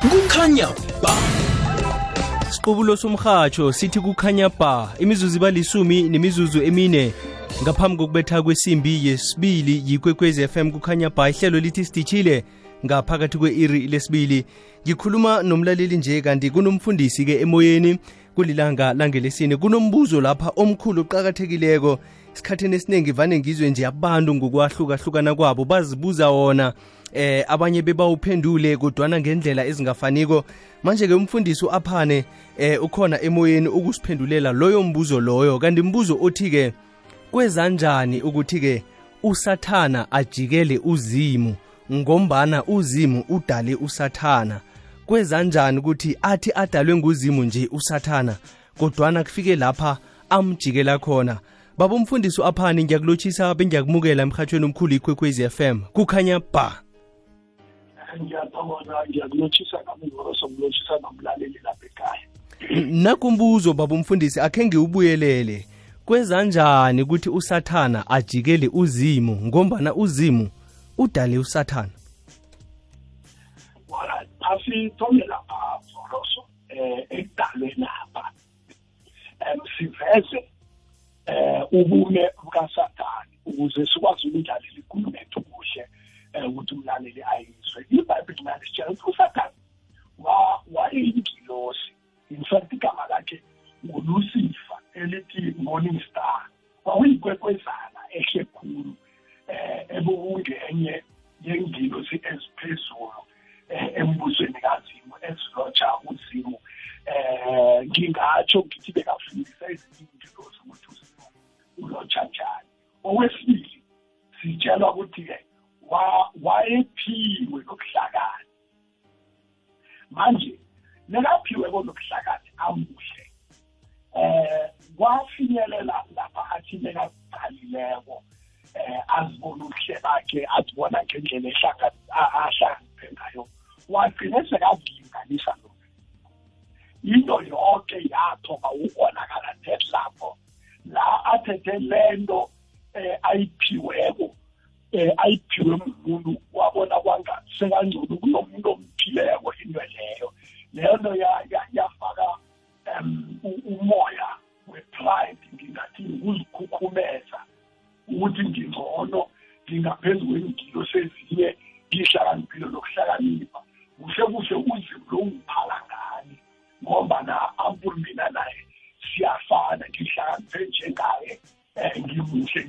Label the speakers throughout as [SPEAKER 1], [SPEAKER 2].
[SPEAKER 1] kukhanya ba.
[SPEAKER 2] Siqubulo somrhatsho sithi kukhanya ba. Imizuzu ibalisumi nemizuzu emine. Ngaphambi kokubetha kwesimbi yesibili yikwekwezi FM kukhanya ba. Ihlelo lithi sidishile ngaphakathi kwe-iri lesibili. Ngikhuluma nomlaleli nje kanti kunomfundisi-ke emoyeni. Kulilanga langelesine. Kunombuzo lapha omkhulu oqakathekileko esikhathini esiningi vane ngizwe nje abantu ngokwahlukahlukana kwabo bazibuza wona eh abanye bebawuphendule kodwana ngendlela ezingafaniko. Manje-ke umfundisi aphane eh ukhona emoyeni ukusiphendulela loyo mbuzo loyo. Kanti mbuzo othi-ke kwezanjani ukuthi-ke usathana ajikele uzimu ngombana uzimu udale usathana? Kwezanjani ukuthi athi adalwe nguzimu nje usathana kodwana kufike lapha amjikela khona? Baba umfundisi aphani ngiyakulotshisa bengiyakumukela emhathweni omkhulu ikwekwezi FM kukhanya ba.
[SPEAKER 3] Ngiyathokoza ngiyakulotshisa nami ngoroso ngilotshisa nomlaleli lapha ekhaya.
[SPEAKER 2] Nakumbuzo baba umfundisi akhe ngiwubuyelele kwenza njani ukuthi usathana ajikele uzimu ngombana uzimu udale usathana?
[SPEAKER 3] Asithome lapha eh ekudalweni em siveze eh ubume bukasathane ukuze sikwazi ukudlalela ikhulumo ethu kuhle eh ukuthi umlaleli ayizwe. Ibhayibheli manje sitshela ukuthi usathane. Wa wayeyingilosi in fact igama lakhe ngulusifa elithi morning star. Kwakuyikwekwezana ehle khulu eh ebungenye yengilosi eziphezulu eh, embusweni kazimu ezilotsha uzimu. Eh ngingatsho ngithi bekafundisa manje nekaphiwe konokuhlakani amuhle. Eh kwafinyelela lapha athi nekaqalileko eh azibona ubuhle bakhe azibona ngendlela ahlangiphe ngayo. Wagcine sekazilinganisa lo into yonke yathoma ukonakala net lapho la athethe lento eh ayiphiweko eh ayiphiwe umuntu wabona kwanga sekangcono kunomuntu omphileko into leyo. Leyo nto ya- ya- yafaka um umoya we-pride ngingathi ukuzikhukhumeza ukuthi ngingcono ngingaphezu kwengilo sezinye ngihlakaniphile nokuhlakanipha. Kuhle kuhle uzimu lo ngiphala ngani ngoba na ampuli mina naye siyafana ngihlakaniphe njengaye um ngimuhle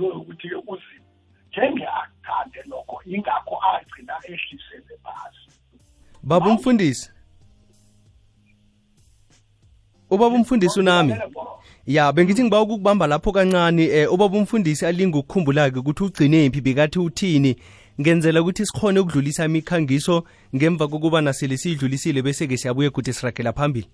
[SPEAKER 3] kwaba yinto yokuthi-ke uzimu njenge akuthande lokho ingakho agcina ehlisele phasi
[SPEAKER 2] baba umfundisi. Ubaba umfundisi unami. Ya bengithi ngiba ukukubamba lapho kancane eh ubaba umfundisi alinga ukukhumbula-ke ukuthi ugcinephi bekathi uthini ngenzela ukuthi sikhone ukudlulisa imikhangiso ngemva kokuba nasele siyidlulisile bese-ke siyabuye ukuthi siragela phambili.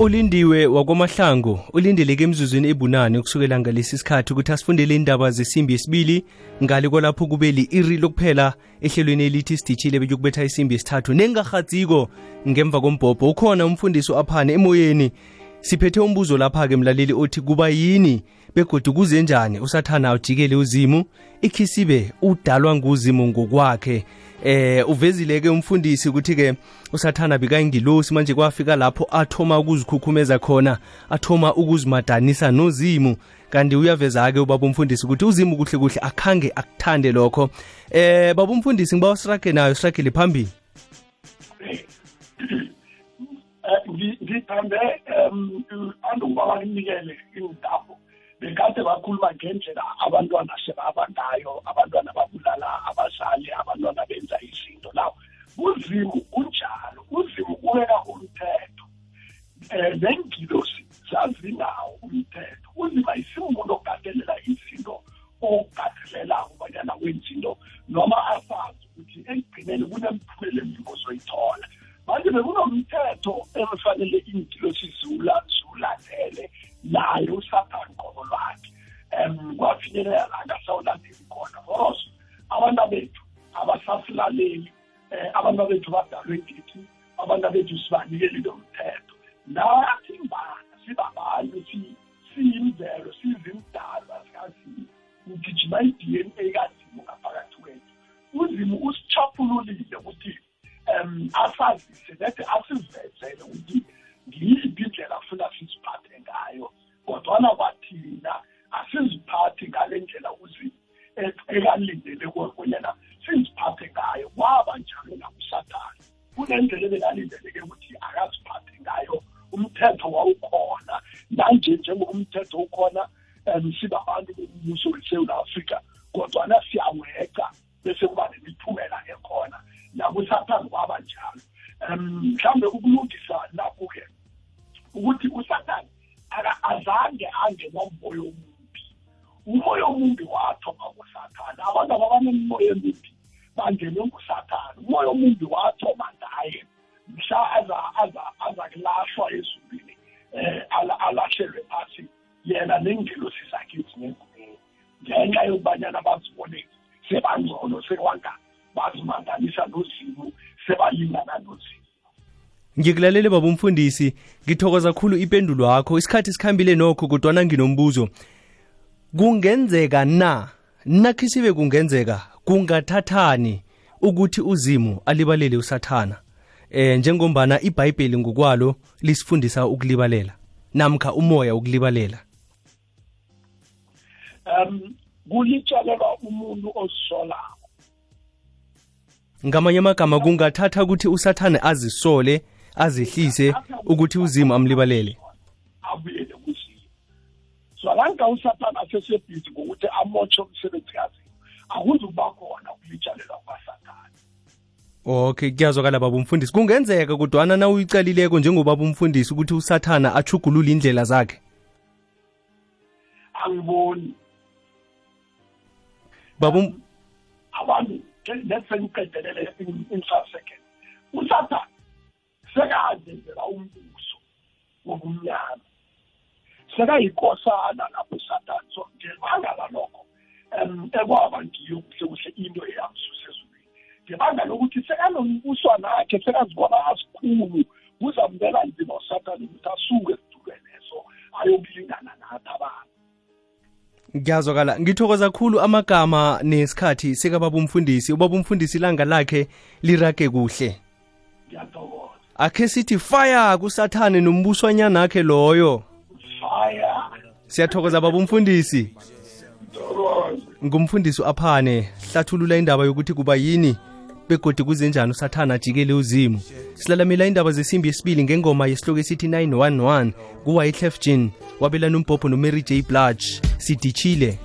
[SPEAKER 2] Ulindiwe wakwamahlango ulindeleke emzuzweni ebunane ukusukela ngalesi sikhathi ukuthi asifundele indaba zesimbi yesibili ngale kwalapho kube li-iri lokuphela ehlelweni elithi sidishile bekuyokubetha isimbi yesithathu. Nengarhadziko ngemva kombhobho ukhona umfundisi aphane emoyeni. Siphethe umbuzo lapha-ke mlaleli othi kuba yini begodwa kuze njani usathana ujikele uzimu? Ikhisibe udalwa nguzimu ngokwakhe. Eh uvezile-ke umfundisi ukuthi-ke usathana bikayingilosi manje kwafika lapho athoma ukuzikhukhumeza khona athoma ukuzimadanisa nozimu. Kanti uyaveza-ke ubaba umfundisi ukuthi uzimu kuhle kuhle akhange akuthande lokho. Eh baba umfundisi ngiba usirage nayo siragele phambili.
[SPEAKER 3] Eh, ngi- ngithande um andukuba bakunikele indaba. Bekade bakhuluma ngendlela abantwana sebaba ngayo abantwana babulala abazali abantwana benza izinto. Lawo uzimu unjalo uzimu ubeka umthetho. Um nengilosi zazinawo umthetho. Uzima isimuntu ogatelela kwafinyelela la ngasawulandeli khona foros abantu bethu abasasilaleli um abantu bethu badalwe ngithi abantu bethu sibanikele lo mthetho. Nathi mbana sibabantu si- siyimvelo sigijima i-dna kazimu ngaphakathi kwethu. Uzimu usichapululile ukuthi um asazise lethe asivezele ukuthi ngiyiphi indlela afuna siziphathe ngayo kodwana ekalindele bonyana siziphathe ngayo kwaba njalo nakusathane kunendlela ebekalindeleke ukuthi akaziphathe ngayo umthetho wawukhona. Nanje njengomthetho ukhona um sibabantu bombuso wesewula afrika kodwana siyaweca bese kuba nemiphumela ekhona. Nakusathane kwaba njalo. Um mhlawumbe ukulungisa nakho-ke ukuthi usathane azange angena umoya omumbi umoya omumbi wathoma kusathane abantu ababanemimoya emimbi bangenwe ngusathane. Umoya omumbi wathoma ngaye mhla aza kulashwa ezulwini um alahlelwe phasi yena nengelosi zakhe ezinengumeni ngenxa yokubanyana bazibone sebangcono sekwanga bazimanganisa nozimu sebalingana nozimu.
[SPEAKER 2] Ngikulalele baba umfundisi ngithokoza kakhulu ipendulo yakho isikhathi sikhambile nokho kodwana nginombuzo. Kungenzeka na? Nakhisibe kungenzeka kungathathani ukuthi uzimu alibalele usathana? Eh njengombana ibhayibheli ngokwalo lisifundisa ukulibalela namkha umoya ukulibalela
[SPEAKER 3] um kulitshalelwa umuntu ozisolako
[SPEAKER 2] ngamanye amagama kungathatha ukuthi usathane azisole azihlise ukuthi uzimu amlibalele
[SPEAKER 3] so alanga usathane asesebhizi ngokuthi amotshe umsebenzi kazimu akuzukuba khona ukulitshalelwa kwasathane
[SPEAKER 2] okay kuyazwakala baba umfundisi. Kungenzeka kodwana na uyicalileko njengobaba umfundisi ukuthi usathana achugulule indlela zakhe?
[SPEAKER 3] Angiboni.
[SPEAKER 2] Baba
[SPEAKER 3] abantu let's say ngiqedelele in, in five seconds usathane sekazenzela umbuso wobumnyama. Sekayikosana lapho usathane so ngebanga lalokho. Um ekwaba ngiyo kuhle kuhle into eyamsusa ezulwini. Ngebanga lokuthi sekanombuswana akhe sekazibona asikhulu kuzambela nzima usathane ukuthi asuke esitulweni eso ayokulingana nathi abantu.
[SPEAKER 2] Ngiyazwakala. Ngithokoza kakhulu amagama nesikhathi sikababa umfundisi ubaba umfundisi ilanga lakhe lirage kuhle.
[SPEAKER 3] Ngiyathokoza.
[SPEAKER 2] Akhe sithi fire kusathane nombuswanyana akhe loyo.
[SPEAKER 3] fire
[SPEAKER 2] siyathokoza baba umfundisi.
[SPEAKER 3] Thokoza
[SPEAKER 2] ngumfundisi aphane hlathulula indaba yokuthi kuba yini begodi kuzenjani usathana ajikele uzimu. Silalamela indaba zesimbi yesibili ngengoma yesihloko esithi 911 kuwayclef jean wabelana umbhobho nomary j bludge sidishile